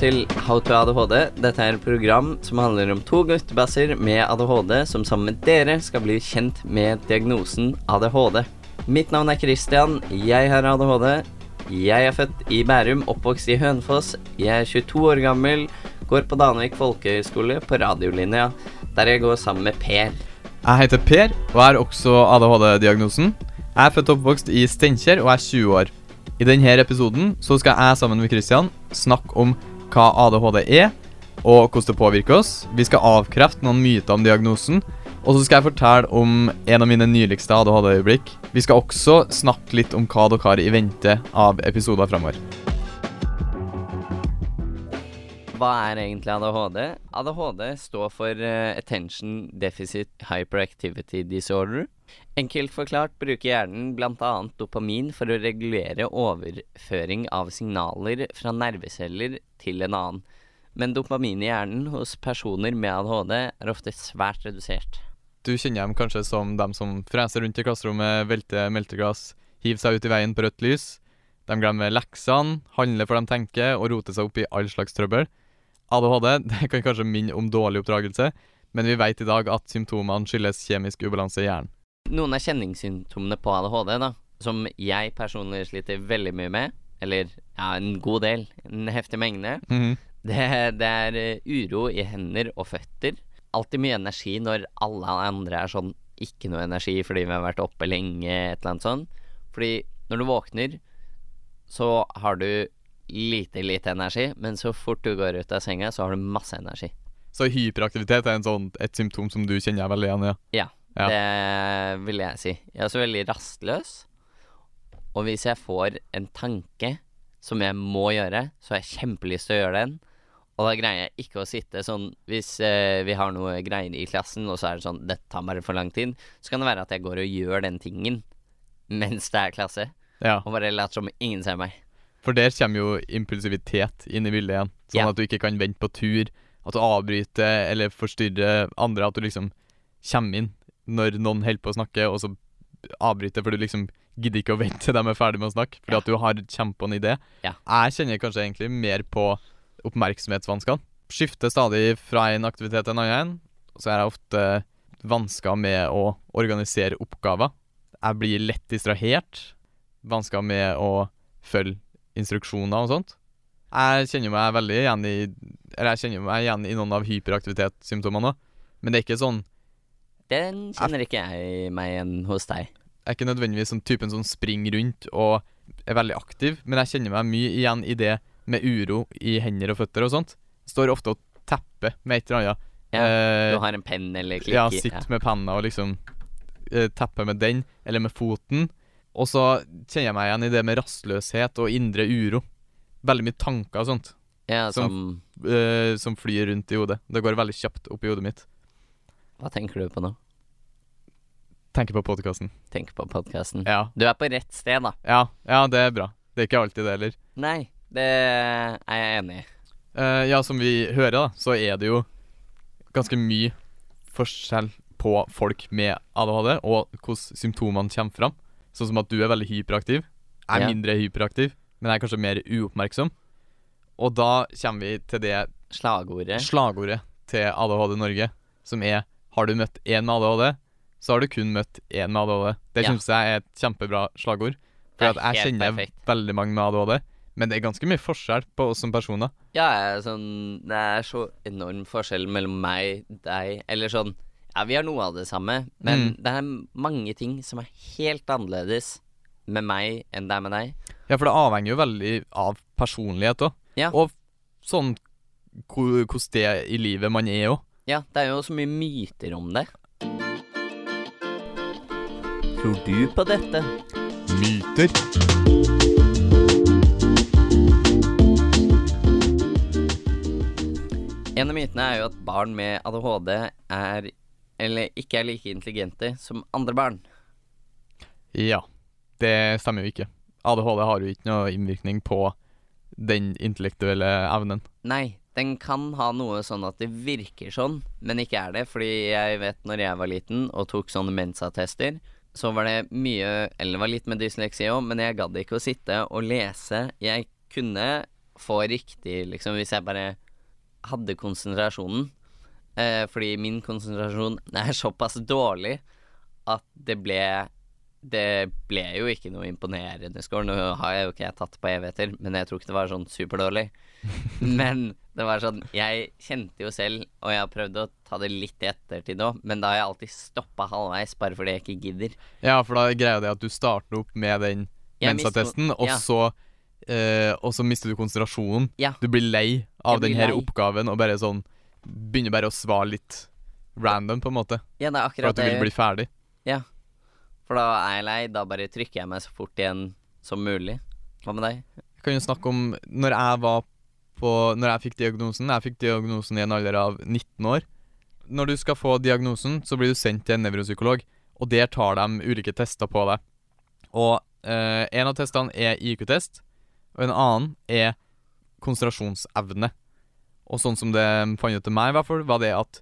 til How to ADHD. Dette er et program som handler om to guttebasser med ADHD som sammen med dere skal bli kjent med diagnosen ADHD. Mitt navn er Christian. Jeg har ADHD. Jeg er født i Bærum, oppvokst i Hønefoss. Jeg er 22 år gammel, går på Danvik folkehøgskole på radiolinja, der jeg går sammen med Per. Jeg heter Per og har også ADHD-diagnosen. Jeg er født og oppvokst i Steinkjer og er 20 år. I denne episoden så skal jeg sammen med Christian snakke om hva ADHD er, og hvordan det påvirker oss. Vi skal avkrefte noen myter om diagnosen. Og så skal jeg fortelle om en av mine nyligste ADHD-øyeblikk. Vi skal også snakke litt om hva dere har i vente av episoder framover. Hva er egentlig ADHD? ADHD står for uh, Attention Deficit Hyperactivity Disorder. Enkelt forklart bruker hjernen bl.a. dopamin for å regulere overføring av signaler fra nerveceller til en annen. Men dopamin i hjernen hos personer med ADHD er ofte svært redusert. Du kjenner dem kanskje som dem som freser rundt i klasserommet, velter melteglass, hiver seg ut i veien på rødt lys. De glemmer leksene, handler for de tenker, og roter seg opp i all slags trøbbel. ADHD det kan kanskje minne om dårlig oppdragelse, men vi vet i dag at symptomene skyldes kjemisk ubalanse i hjernen. Noen av kjenningssymptomene på ADHD, da, som jeg personlig sliter veldig mye med, eller ja, en god del, en heftig mengde, mm det, det, er eh, uro i hender og føtter. Alltid mye energi når alle andre er sånn ikke noe energi fordi vi har vært oppe lenge, et eller annet sånt. Fordi når du våkner, så har du lite, lite energi, men så fort du går ut av senga, så har du masse energi. Så hyperaktivitet er sånn, et symptom som du kjenner veldig igjen? Ja. ja. Ja. Det vil jeg si. Jeg er også veldig rastløs. Og hvis jeg får en tanke som jeg må gjøre, så har jeg kjempelyst til å gjøre den. Og da greier jeg ikke å sitte sånn Hvis eh, vi har noe greier i klassen, og så er det sånn Dette tar bare for lang tid. Så kan det være at jeg går og gjør den tingen mens det er klasse. Ja. Og bare later som ingen ser meg. For der kommer jo impulsivitet inn i bildet igjen. Sånn ja. at du ikke kan vente på tur. At du avbryter eller forstyrrer andre. At du liksom kommer inn når noen holder på å snakke, og så avbryter, for du liksom gidder ikke å vente til de er ferdig med å snakke, fordi ja. at du har kjempa en idé. Ja. Jeg kjenner kanskje egentlig mer på oppmerksomhetsvanskene. Skifter stadig fra en aktivitet til en annen, så er jeg ofte vansker med å organisere oppgaver. Jeg blir lett distrahert. Vansker med å følge instruksjoner og sånt. Jeg kjenner meg veldig igjen i Eller jeg kjenner meg igjen i noen av hyperaktivitetssymptomene men det er ikke sånn den kjenner ikke jeg meg igjen hos deg. Jeg er ikke nødvendigvis sånn typen som springer rundt og er veldig aktiv, men jeg kjenner meg mye igjen i det med uro i hender og føtter og sånt. Står ofte og tepper med et eller annet. Ja, eh, du har en penn eller klikker? Ja, sitter ja. med penna og liksom eh, tepper med den, eller med foten. Og så kjenner jeg meg igjen i det med rastløshet og indre uro. Veldig mye tanker og sånt. Ja, som som, eh, som flyr rundt i hodet. Det går veldig kjapt opp i hodet mitt. Hva tenker du på nå? Tenker på podkasten. Tenker på podkasten. Ja. Du er på rett sted, da. Ja, ja, det er bra. Det er ikke alltid det heller. Nei, det er jeg enig i. Uh, ja, som vi hører, da, så er det jo ganske mye forskjell på folk med ADHD, og hvordan symptomene kommer fram. Sånn som at du er veldig hyperaktiv. Jeg er ja. mindre hyperaktiv, men jeg er kanskje mer uoppmerksom. Og da kommer vi til det Slagordet. Slagordet til ADHD Norge, som er har du møtt én med ADHD, så har du kun møtt én med ADHD. Det ja. syns jeg er et kjempebra slagord. For jeg kjenner perfekt. veldig mange med ADHD, men det er ganske mye forskjell på oss som personer. Ja, sånn, det er så enorm forskjell mellom meg, deg Eller sånn Ja, vi har noe av det samme, men mm. det er mange ting som er helt annerledes med meg enn det er med deg. Ja, for det avhenger jo veldig av personlighet òg. Ja. Og sånn hvordan det i livet man er òg. Ja, det er jo så mye myter om det. Tror du på dette? Myter. En av mytene er jo at barn med ADHD er eller ikke er like intelligente som andre barn. Ja, det stemmer jo ikke. ADHD har jo ikke noe innvirkning på den intellektuelle evnen. Nei, den kan ha noe sånn at det virker sånn, men ikke er det. Fordi jeg vet når jeg var liten og tok sånne Mensa-tester, så var det mye Eller det var litt med dysleksi òg, men jeg gadd ikke å sitte og lese. Jeg kunne få riktig, liksom, hvis jeg bare hadde konsentrasjonen. Eh, fordi min konsentrasjon er såpass dårlig at det ble Det ble jo ikke noe imponerende score. Nå har jeg jo ikke jeg tatt på evigheter, men jeg tror ikke det var sånn superdårlig. men det var sånn Jeg kjente jo selv, og jeg har prøvd å ta det litt i ettertid òg, men da har jeg alltid stoppa halvveis bare fordi jeg ikke gidder. Ja, for da er greia det at du starter opp med den Jeg mister- og ja. så eh, Og så mister du konsentrasjonen. Ja. Du blir lei av den her lei. oppgaven og bare sånn Begynner bare å svare litt random, på en måte. Ja, det er For at du vil bli ferdig. Ja. For da er jeg lei. Da bare trykker jeg meg så fort igjen som mulig. Hva med deg? Jeg kan jo snakke om når jeg var på Når jeg fikk diagnosen. Jeg fikk diagnosen i en alder av 19 år. Når du skal få diagnosen, så blir du sendt til en nevropsykolog, og der tar de ulike tester på deg. Og eh, en av testene er IQ-test, og en annen er konsentrasjonsevne. Og sånn som det fant ut til meg, i hvert fall, var det at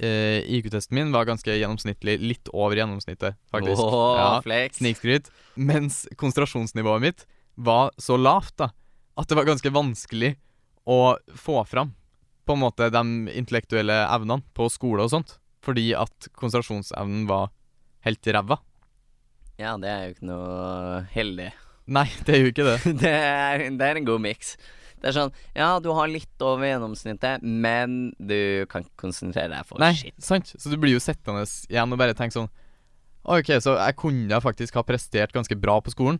eh, IQ-testen min var ganske gjennomsnittlig, litt over gjennomsnittet, faktisk. Oh, Ja. flex. Snikskryt. Mens konsentrasjonsnivået mitt var så lavt da at det var ganske vanskelig å få fram på en måte de intellektuelle evnene på skole og sånt. Fordi at konsentrasjonsevnen var helt ræva. Ja, det er jo ikke noe heldig. Nei, det er jo ikke det. det, er, det er en god miks. Det er sånn Ja, du har litt over gjennomsnittet, men du kan ikke konsentrere deg for Nei, shit. sant? Så du blir jo sittende igjen og bare tenke sånn OK, så jeg kunne faktisk ha prestert ganske bra på skolen,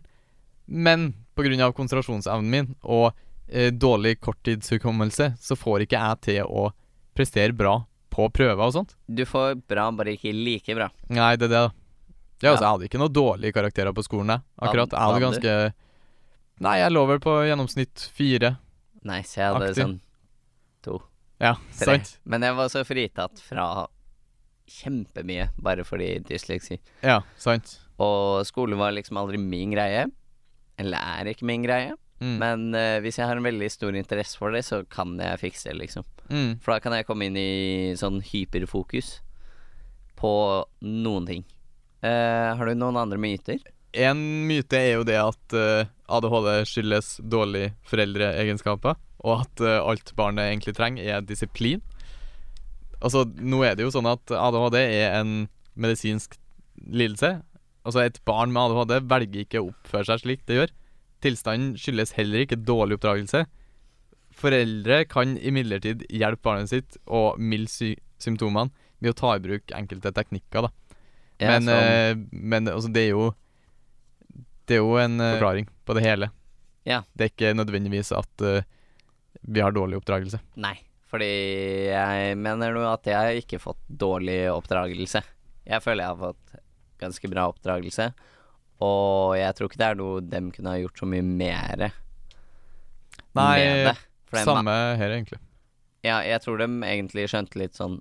men pga. konsentrasjonsevnen min og dårlig korttidshukommelse, så får ikke jeg til å prestere bra på prøver og sånt. Du får bra, bare ikke like bra. Nei, det er det, da. Ja, altså. Jeg hadde ikke noen dårlige karakterer på skolen, jeg. Akkurat. Jeg hadde Hadde ganske Nei, jeg lå vel på gjennomsnitt fire. Nei, så Jeg hadde Aktiv. sånn to, Ja, tre. sant? Men jeg var så fritatt fra kjempemye bare fordi dysleksi. Ja, sant. Og skole var liksom aldri min greie. Eller er ikke min greie. Mm. Men uh, hvis jeg har en veldig stor interesse for det, så kan jeg fikse det, liksom. Mm. For da kan jeg komme inn i sånn hyperfokus på noen ting. Uh, har du noen andre myter? En myte er jo det at uh, ADHD skyldes dårlige foreldreegenskaper, og at eh, alt barnet egentlig trenger, er disiplin. Altså, nå er det jo sånn at ADHD er en medisinsk lidelse. Altså, et barn med ADHD velger ikke å oppføre seg slik det gjør. Tilstanden skyldes heller ikke dårlig oppdragelse. Foreldre kan imidlertid hjelpe barnet sitt og milde sy symptomene ved å ta i bruk enkelte teknikker, da. Ja, Men, sånn- eh, men altså, det er jo Det er jo en eh, forklaring på det hele. Ja. Det er ikke nødvendigvis at eh, vi har dårlig oppdragelse. Nei, fordi jeg mener nå at jeg har ikke fått dårlig oppdragelse. Jeg føler jeg har fått ganske bra oppdragelse, og jeg tror ikke det er noe dem kunne ha gjort så mye mer. For samme her, egentlig. Ja, jeg tror de egentlig skjønte litt sånn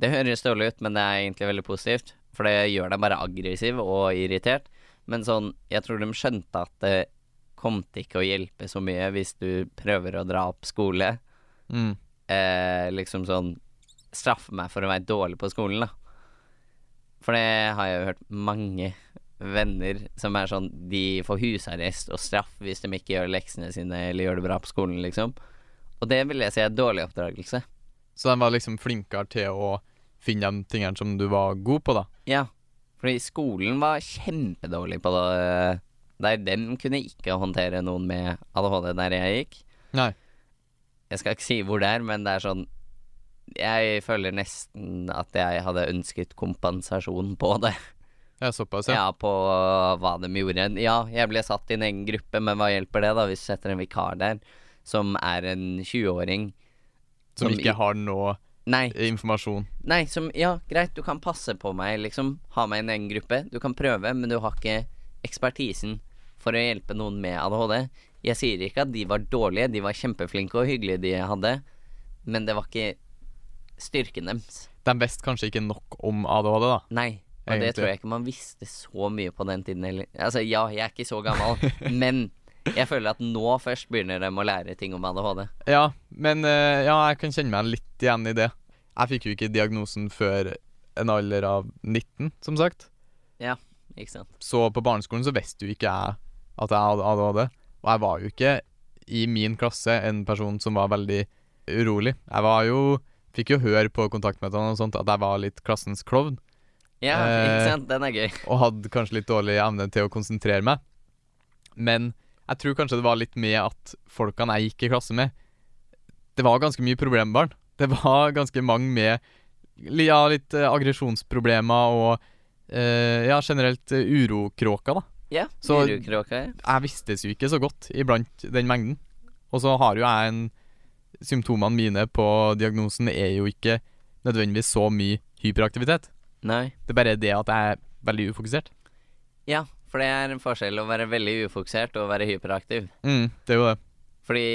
Det høres dårlig ut, men det er egentlig veldig positivt. For det gjør deg bare aggressiv og irritert. Men sånn, jeg tror de skjønte at det kom til ikke å hjelpe så mye hvis du prøver å dra opp skole. Mm. Eh, liksom sånn Straffe meg for å være dårlig på skolen, da. For det har jeg jo hørt mange venner som er sånn De får husarrest og straff hvis de ikke gjør leksene sine eller gjør det bra på skolen, liksom. Og det vil jeg si er dårlig oppdragelse. Så de var liksom flinkere til å finne de tingene som du var god på, da. Ja, fordi skolen var kjempedårlig på det. Der dem kunne ikke håndtere noen med ADHD der jeg gikk. Nei. Jeg skal ikke si hvor det er, men det er sånn Jeg føler nesten at jeg hadde ønsket kompensasjon på det. Ja, såpass, ja. Ja, på hva de gjorde. Ja, jeg ble satt i en egen gruppe, men hva hjelper det, da, hvis du setter en vikar der som er en 20-åring Som som ikke har noe Nei, informasjon. Nei, som Ja, greit, du kan passe på meg, liksom. Ha meg i en egen gruppe. Du kan prøve, men du har ikke ekspertisen for å hjelpe noen med ADHD. Jeg sier ikke at de var dårlige, de var kjempeflinke og hyggelige, de hadde, men det var ikke styrken deres. De visste kanskje ikke nok om ADHD, da. Nei. Og det tror jeg ikke man visste så mye på den tiden heller. Altså, ja, jeg er ikke så gammel, men jeg føler at nå først begynner de å lære ting om ADHD. Ja, men eh, ja, jeg kan kjenne meg litt igjen i det. Jeg fikk jo ikke diagnosen før en alder av 19, som sagt. Ja, Ikke sant? Så på barneskolen så visste jo ikke jeg at jeg hadde ADHD. Og jeg var jo ikke i min klasse en person som var veldig urolig. Jeg var jo Fikk jo høre på kontaktmøtene og sånt at jeg var litt klassens klovn. Ja, Eh, ikke sant? Den er gøy. og hadde kanskje litt dårlig evne til å konsentrere meg. Men jeg tror kanskje det var litt med at folkene jeg gikk i klasse med, det var ganske mye problembarn. Det var ganske mange med ja, litt uh, aggresjonsproblemer og uh, ja, generelt uh, urokråker, da. Ja, Så- urokråka. ja. Jeg vistes jo ikke så godt iblant den mengden. Og så har jo jeg en Symptomene mine på diagnosen er jo ikke nødvendigvis så mye hyperaktivitet. Nei. Det er bare det at jeg er veldig ufokusert. Ja, for det er en forskjell å være veldig ufokusert og være hyperaktiv. Mm, det er jo det. Fordi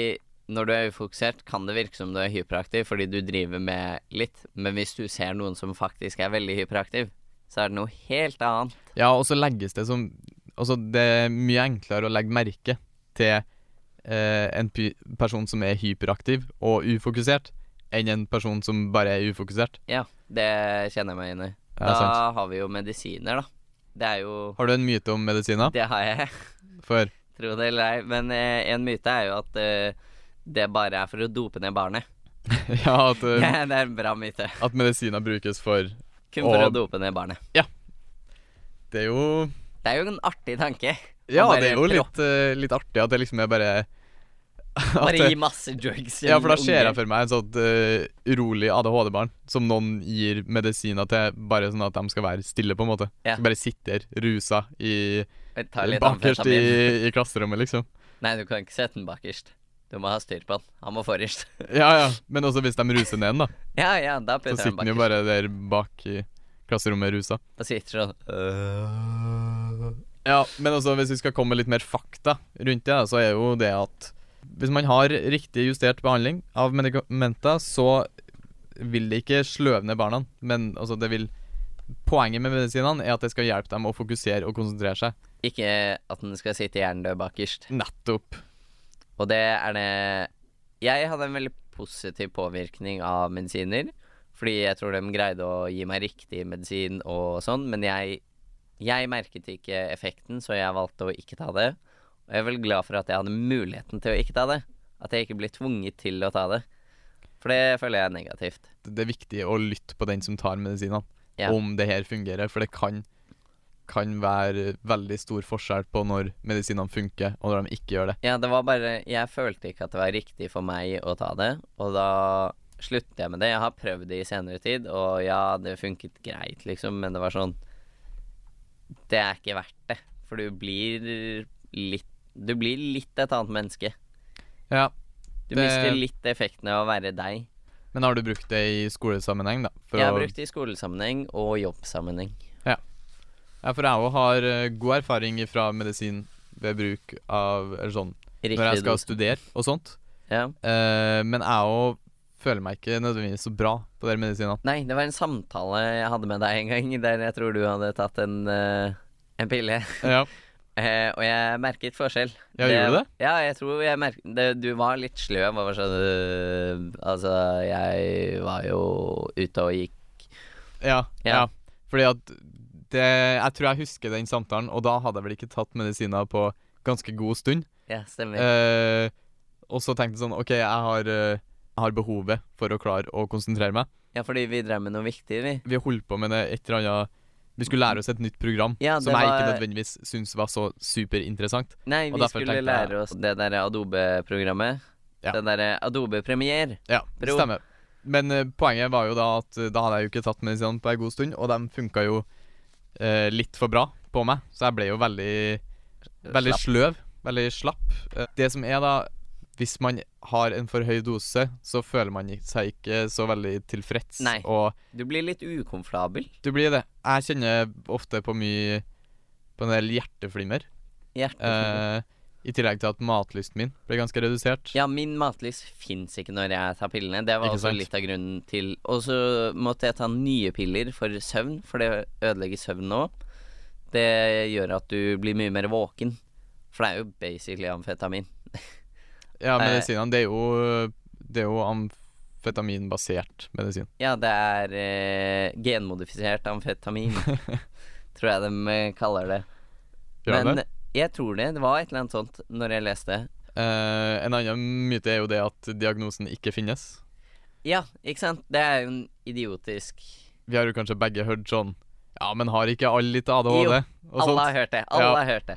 når du er ufokusert, kan det virke som du er hyperaktiv fordi du driver med litt, men hvis du ser noen som faktisk er veldig hyperaktiv, så er det noe helt annet. Ja, og så legges det som Altså, det er mye enklere å legge merke til eh, en person som er hyperaktiv og ufokusert, enn en person som bare er ufokusert. Ja, det kjenner jeg meg inn i. Ja, da sant. har vi jo medisiner, da. Det er jo Har du en myte om medisiner? Det har jeg, For tro det eller ei. Men eh, en myte er jo at eh, det bare er for å dope ned barnet. ja, at, eh, det er en bra myte. at medisiner brukes for Kun for å, å dope ned barnet. Det er jo Det er jo en artig tanke. Ja, det er jo litt, uh, litt artig at det liksom er bare Bare gi masse drugs Ja, for da ser jeg for meg en sånn uh, urolig ADHD-barn som noen gir medisiner til, bare sånn at de skal være stille, på en måte. Ja. Skal bare sitte der, rusa, i, bakerst i, i klasserommet, liksom. Nei, du kan ikke sette den bakerst. Du må ha styr på den. Han må forrest. Ja, ja. Men også hvis de ruser ned den, da. ja, ja, da Så sitter han den jo bare der bak i klasserommet rusa. Da sitter sånn øh. Ja, men også hvis vi skal komme med litt mer fakta rundt det, så er jo det at hvis man har riktig justert behandling av medikamenter, så vil det ikke sløve ned barna, men altså det vil Poenget med medisinene er at det skal hjelpe dem å fokusere og konsentrere seg. Ikke at den skal sitte hjernedød bakerst. Nettopp. Og det er det Jeg hadde en veldig positiv påvirkning av medisiner. Fordi jeg tror de greide å gi meg riktig medisin og sånn, men jeg, jeg merket ikke effekten, så jeg valgte å ikke ta det. Og jeg er vel glad for at jeg hadde muligheten til å ikke ta det. At jeg ikke ble tvunget til å ta det. For det føler jeg er negativt. Det er viktig å lytte på den som tar medisinene, Ja. om det her fungerer. For det kan, kan være veldig stor forskjell på når medisinene funker, og når de ikke gjør det. Ja, det var bare Jeg følte ikke at det var riktig for meg å ta det, og da sluttet jeg med det. Jeg har prøvd det i senere tid, og ja, det funket greit, liksom, men det var sånn Det er ikke verdt det, for du blir litt Du blir litt et annet menneske. Ja, Du Det- mister litt effekten av å være deg. Men har du brukt det i skolesammenheng, da? Jeg har å- brukt det i skolesammenheng og jobbsammenheng. Ja, for jeg òg har eh, god erfaring fra medisin ved bruk av eller sånn når jeg skal studere og sånt. Ja. Uh, men jeg òg føler meg ikke nødvendigvis så bra på de medisinene. Nei, det var en samtale jeg hadde med deg en gang, der jeg tror du hadde tatt en, uh, en pille. Ja. Eh, og jeg merket forskjell. Ja, gjorde du det? Ja, jeg tror jeg merket det, Du var litt sløv over sånn Altså, jeg var jo ute og gikk Ja, ja. Ja. Fordi at det Jeg tror jeg husker den samtalen, og da hadde jeg vel ikke tatt medisiner på ganske god stund. Ja, stemmer. Eh, og så tenkte jeg sånn OK, jeg har, eh, jeg har behovet for å klare å konsentrere meg. ja, fordi vi drev med noe viktig, vi. Vi holdt på med det et eller annet Vi skulle lære oss et nytt program Ja, som jeg ikke nødvendigvis syntes var så superinteressant. Nei, vi skulle lære oss det derre Adobe-programmet. Ja. Det derre Adobe Premiere. Ja, det stemmer. Men uh, poenget var jo da at uh, da hadde jeg jo ikke tatt medisinene på en god stund, og de funka jo uh, litt for bra på meg, så jeg ble jo veldig Veldig Slapp. sløv. Veldig slapp. Det som er da Hvis man har en for høy dose, så føler man seg ikke så veldig tilfreds. Nei. Og Du blir litt ukomfortabel. du blir det. Jeg kjenner ofte på mye På en del hjerteflimmer. hjerteflimmer. Eh, I tillegg til at matlysten min ble ganske redusert. Ja, min matlyst fins ikke når jeg tar pillene. Det var Ikke også sant? litt av grunnen til Og så måtte jeg ta nye piller for søvn, for det ødelegger søvn nå. Det gjør at du blir mye mer våken. For det er jo basically amfetamin. Ja, Eh. medisinene, det er jo Det er jo amfetaminbasert medisin. Ja, det er eh, genmodifisert amfetamin, tror jeg de eh, kaller det. Gjør Men det? jeg tror det. Det var et eller annet sånt når jeg leste. Eh, en annen myte er jo det at diagnosen ikke finnes. Ja, ikke sant? Det er jo en idiotisk Vi har jo kanskje begge hørt sånn Ja, men har ikke alle litt ADHD? Og Alle sånt. har hørt det. Alle Ja. har hørt det.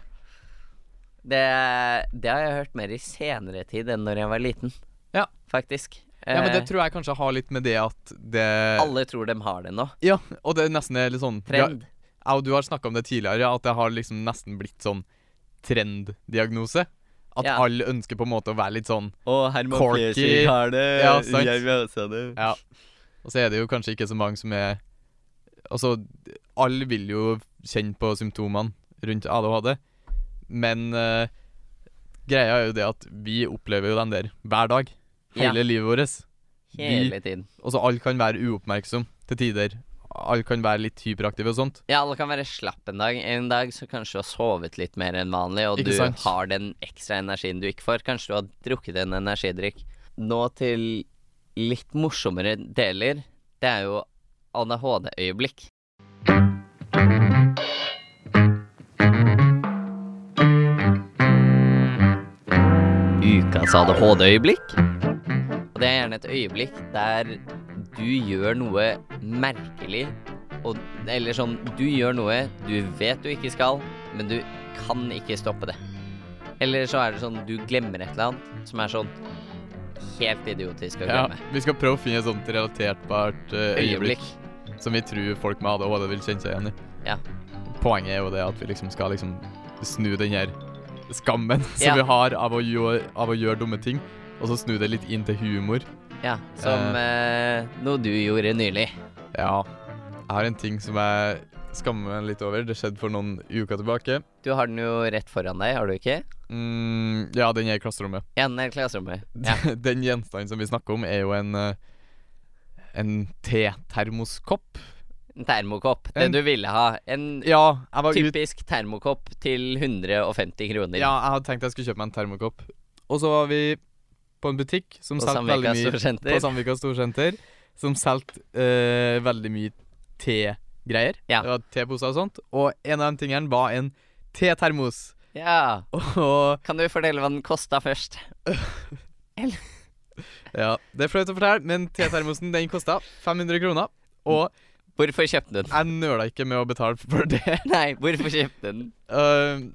Det. Det har jeg hørt mer i senere tid enn når jeg var liten. Ja. Faktisk. Ja, men det Eh, tror jeg kanskje har litt med det at det alle tror de har det nå. Ja, og det er nesten er litt sånn Trend. Jeg og du har snakka om det tidligere, ja, at det har liksom nesten blitt sånn trenddiagnose. At Ja. alle ønsker på en måte å være litt sånn Og Herman Corky. Flesvig har det. Ja, sant. Jeg vil også det. Ja. Og så er det jo kanskje ikke så mange som er Altså, alle vil jo kjenne på symptomene rundt ADHD, men uh, greia er jo det at vi opplever jo den der hver dag. Ja. Hele livet vårt. Hele tiden. Og så alle kan være uoppmerksom til tider. Alle kan være litt hyperaktive og sånt. Ja, alle kan være slapp en dag. En dag så kanskje du har sovet litt mer enn vanlig, og Ikke du sant? har den ekstra energien du ikke får. Kanskje du har drukket en energidrikk. Nå til litt morsommere deler. Det er jo ADHD-øyeblikk. Ukas ADHD-øyeblikk. Og det er gjerne et øyeblikk der du gjør noe merkelig og, eller sånn, du gjør noe du vet du ikke skal, men du kan ikke stoppe det. Eller så er det sånn du glemmer et eller annet som er sånn helt idiotisk å Ja, glemme. vi skal prøve å finne et sånt relaterbart øyeblikk, øyeblikk som vi tror folk med ADHD vil kjenne seg igjen i. Ja. Poenget er jo det at vi liksom skal liksom snu den her skammen som Ja. vi har av å, gjøre, av å gjøre dumme ting, og så snu det litt inn til humor. Ja, som eh, noe du gjorde nylig. Ja. Jeg har en ting som jeg skammer meg litt over. Det skjedde for noen uker tilbake. Du har den jo rett foran deg, har du ikke? Mm, ja, den er i klasserommet. Ja, den er i klasserommet. Ja. den gjenstanden som vi snakker om, er jo en eh, en te-termoskopp. En termokopp. Det En- du ville ha. En Ja, var ut typisk termokopp til 150 kroner. Ja, jeg hadde tenkt jeg skulle kjøpe meg en termokopp. Og så var vi på en butikk som solgte veldig mye Storsenter. På Sandvika Storsenter. Som solgte uh, veldig mye tegreier. Ja. Det var Teposer og sånt. Og en av de tingene var en te-termos. Ja. Og Kan du fortelle hva den kosta først? ja, det er flaut å fortelle, men T-termosen den kosta 500 kroner. Og Hvorfor kjøpte du den? jeg nøla ikke med å betale for det. Nei, hvorfor kjøpte du den? Uh,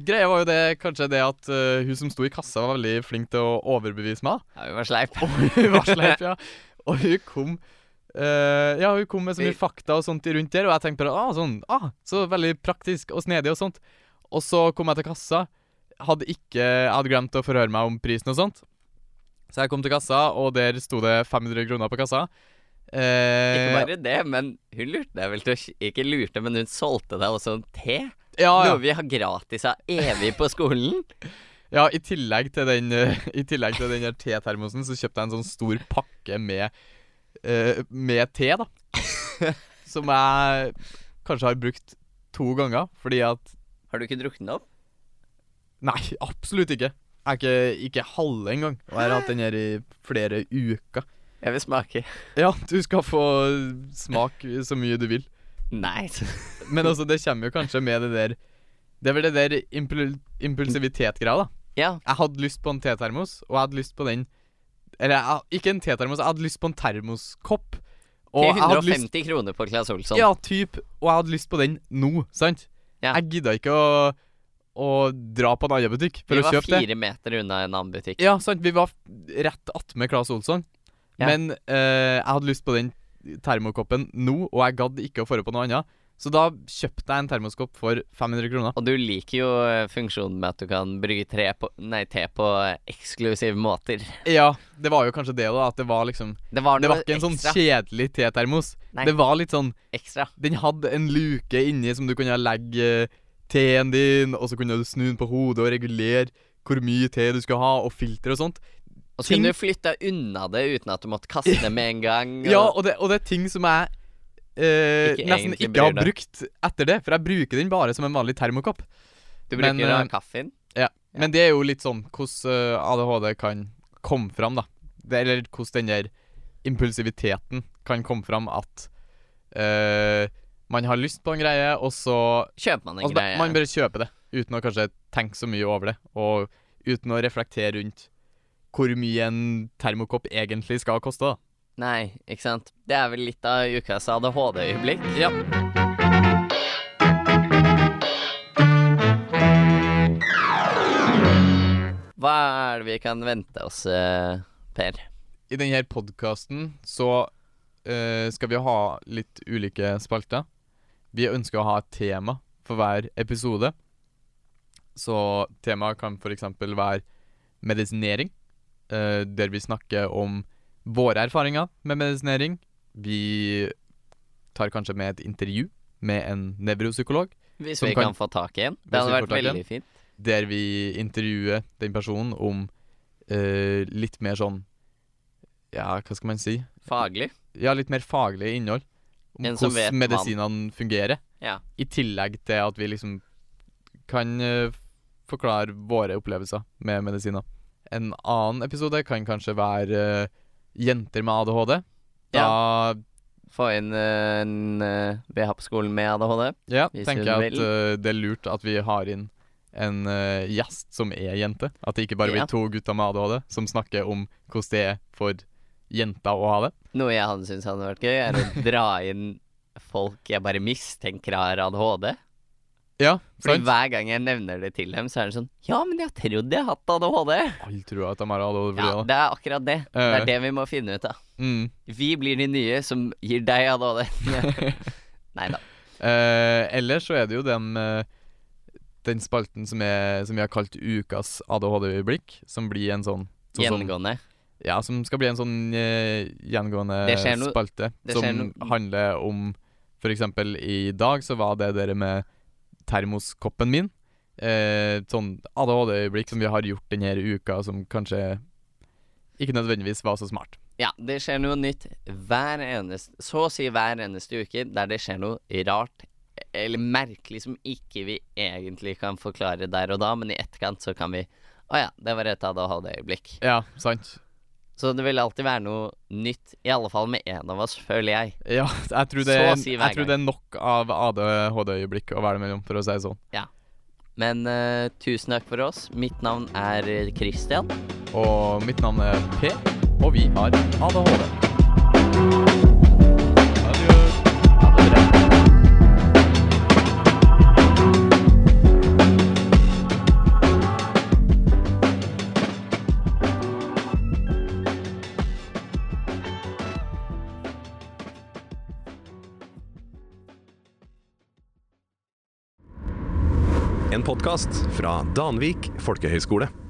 greia var jo det kanskje det at uh, hun som sto i kassa, var veldig flink til å overbevise meg. Ja, hun var sleip. Og hun var sleip, ja. Og hun kom Uh, Ja, hun kom med så mye fakta og sånt rundt der, og jeg tenkte bare ah, sånn, ah, så veldig praktisk og snedig og sånt. Og så kom jeg til kassa. Hadde ikke Jeg hadde glemt å forhøre meg om prisen og sånt. Så jeg kom til kassa, og der sto det 500 kroner på kassa. Eh, Ikke bare det, men hun lurte deg vel til å Ikke lurte, men hun solgte deg også en te. ja, ja. Noe vi har gratis av evig på skolen. ja, i tillegg til den I tillegg til den te-termosen, så kjøpte jeg en sånn stor pakke med eh, Med te, da. som jeg kanskje har brukt to ganger, fordi at Har du ikke drukket den opp? Nei, absolutt ikke. Jeg er ikke, ikke halve engang. Og jeg har hatt den her i flere uker. Jeg vil smake. Ja, du skal få smake så mye du vil. Nei. Men altså, det kommer jo kanskje med det der Det er vel det der impul impulsivitet-greia, da. Ja. Jeg hadde lyst på en tetermos, og jeg hadde lyst på den Eller jeg, ikke en tetermos, jeg hadde lyst på en termoskopp. Og Til jeg hadde lyst 150 kroner på Claes Olsson. Ja, typ. Og jeg hadde lyst på den nå, sant? Ja. Jeg gidda ikke å, å dra på en annen butikk for vi å var kjøpe det. fire meter unna en annen butikk. Ja, sant. Vi var rett attmed Claes Olsson. Ja. Men uh, jeg hadde lyst på den termokoppen nå, og jeg gadd ikke å få på noe annet. Så da kjøpte jeg en termoskopp for 500 kroner. Og du liker jo eh, funksjonen med at du kan brygge tre på, nei, te på eksklusive måter. Ja, det var jo kanskje det, da. At det var liksom Det var Det var ikke en sånn kjedelig tetermos. Nei. Det var litt sånn ekstra. Den hadde en luke inni som du kunne legge teen din, og så kunne du snu den på hodet og regulere hvor mye te du skulle ha, og filter og sånt. Og så Ting- kunne du flytte unna det uten at du måtte kaste det med en gang. og- Ja, og det, og det er ting som jeg eh, Ikke nesten ikke har brukt etter det. For jeg bruker den bare som en vanlig termokopp. Du men, bruker eh, av kaffen. Ja. Men det er jo litt sånn hvordan eh, ADHD kan komme fram, da. Det, eller hvordan den der impulsiviteten kan komme fram at uh, man har lyst på en greie, og så Kjøper man en altså, greie. Man bare kjøper det uten å kanskje tenke så mye over det. Og uten å reflektere rundt hvor mye en termokopp egentlig skal koste. da. Nei, ikke sant. Det er vel litt av ukas ADHD-øyeblikk. Ja. Hva er det vi kan vente oss, eh, Per? I denne podkasten så uh, skal vi ha litt ulike spalter. Vi ønsker å ha et tema for hver episode. Så temaet kan f.eks. være medisinering, eh, der vi snakker om våre erfaringer med medisinering. Vi tar kanskje med et intervju med en nevropsykolog, Hvis vi kan- kan, få tak i en. Det hadde vært veldig fint. der vi intervjuer den personen om eh, litt mer sånn Ja, hva skal man si? Faglig. Ja, litt mer faglig innhold. Om hvordan medisinene fungerer. Ja. I tillegg til at vi liksom kan uh, forklare våre opplevelser med medisiner. En annen episode kan kanskje være uh, jenter med ADHD. Da Få inn uh, en uh, vi har på skolen med ADHD. ja, tenker jeg at eh, det er lurt at vi har inn en eh, gjest som er jente. At det ikke bare Ja. blir to gutter med ADHD som snakker om hvordan det er for jenter å ha det. Noe jeg hadde syntes hadde vært gøy, er å dra inn folk jeg bare mistenker har ADHD. Ja, Fordi sant? hver gang jeg nevner det til dem, så er det sånn Ja, men jeg trodde jeg hatt ADHD. Alle tror at de har ADHD. Ja, det er akkurat det. Det Eh. er det vi må finne ut av. Mm. Vi blir de nye som gir deg ADHD. Nei da. Eh, ellers så er det jo den, eh, den spalten som, er, som vi har kalt Ukas ADHD-øyeblikk, som blir en sånn, sånn Gjengående. Ja, som skal bli en sånn eh, gjengående no- spalte. det Som no- handler om For eksempel i dag så var det dere med termoskoppen min. Eh, sånn ADHD-øyeblikk som vi har gjort denne uka, som kanskje ikke nødvendigvis var så smart. Ja, det skjer noe nytt hver eneste Så å si hver eneste uke der det skjer noe rart eller merkelig som ikke vi egentlig kan forklare der og da, men i etterkant så kan vi Å ja, det var et ADHD-øyeblikk. Ja, sant. Så det vil alltid være noe nytt, i alle fall med en av oss, føler jeg. Ja, jeg tror det, er, si jeg tror det er nok av ADHD-øyeblikk å være mellom, for å si det sånn. Ja. Men uh, tusen takk for oss. Mitt navn er Christian. Og mitt navn er P, og vi har ADHD. Podkast fra Danvik folkehøgskole.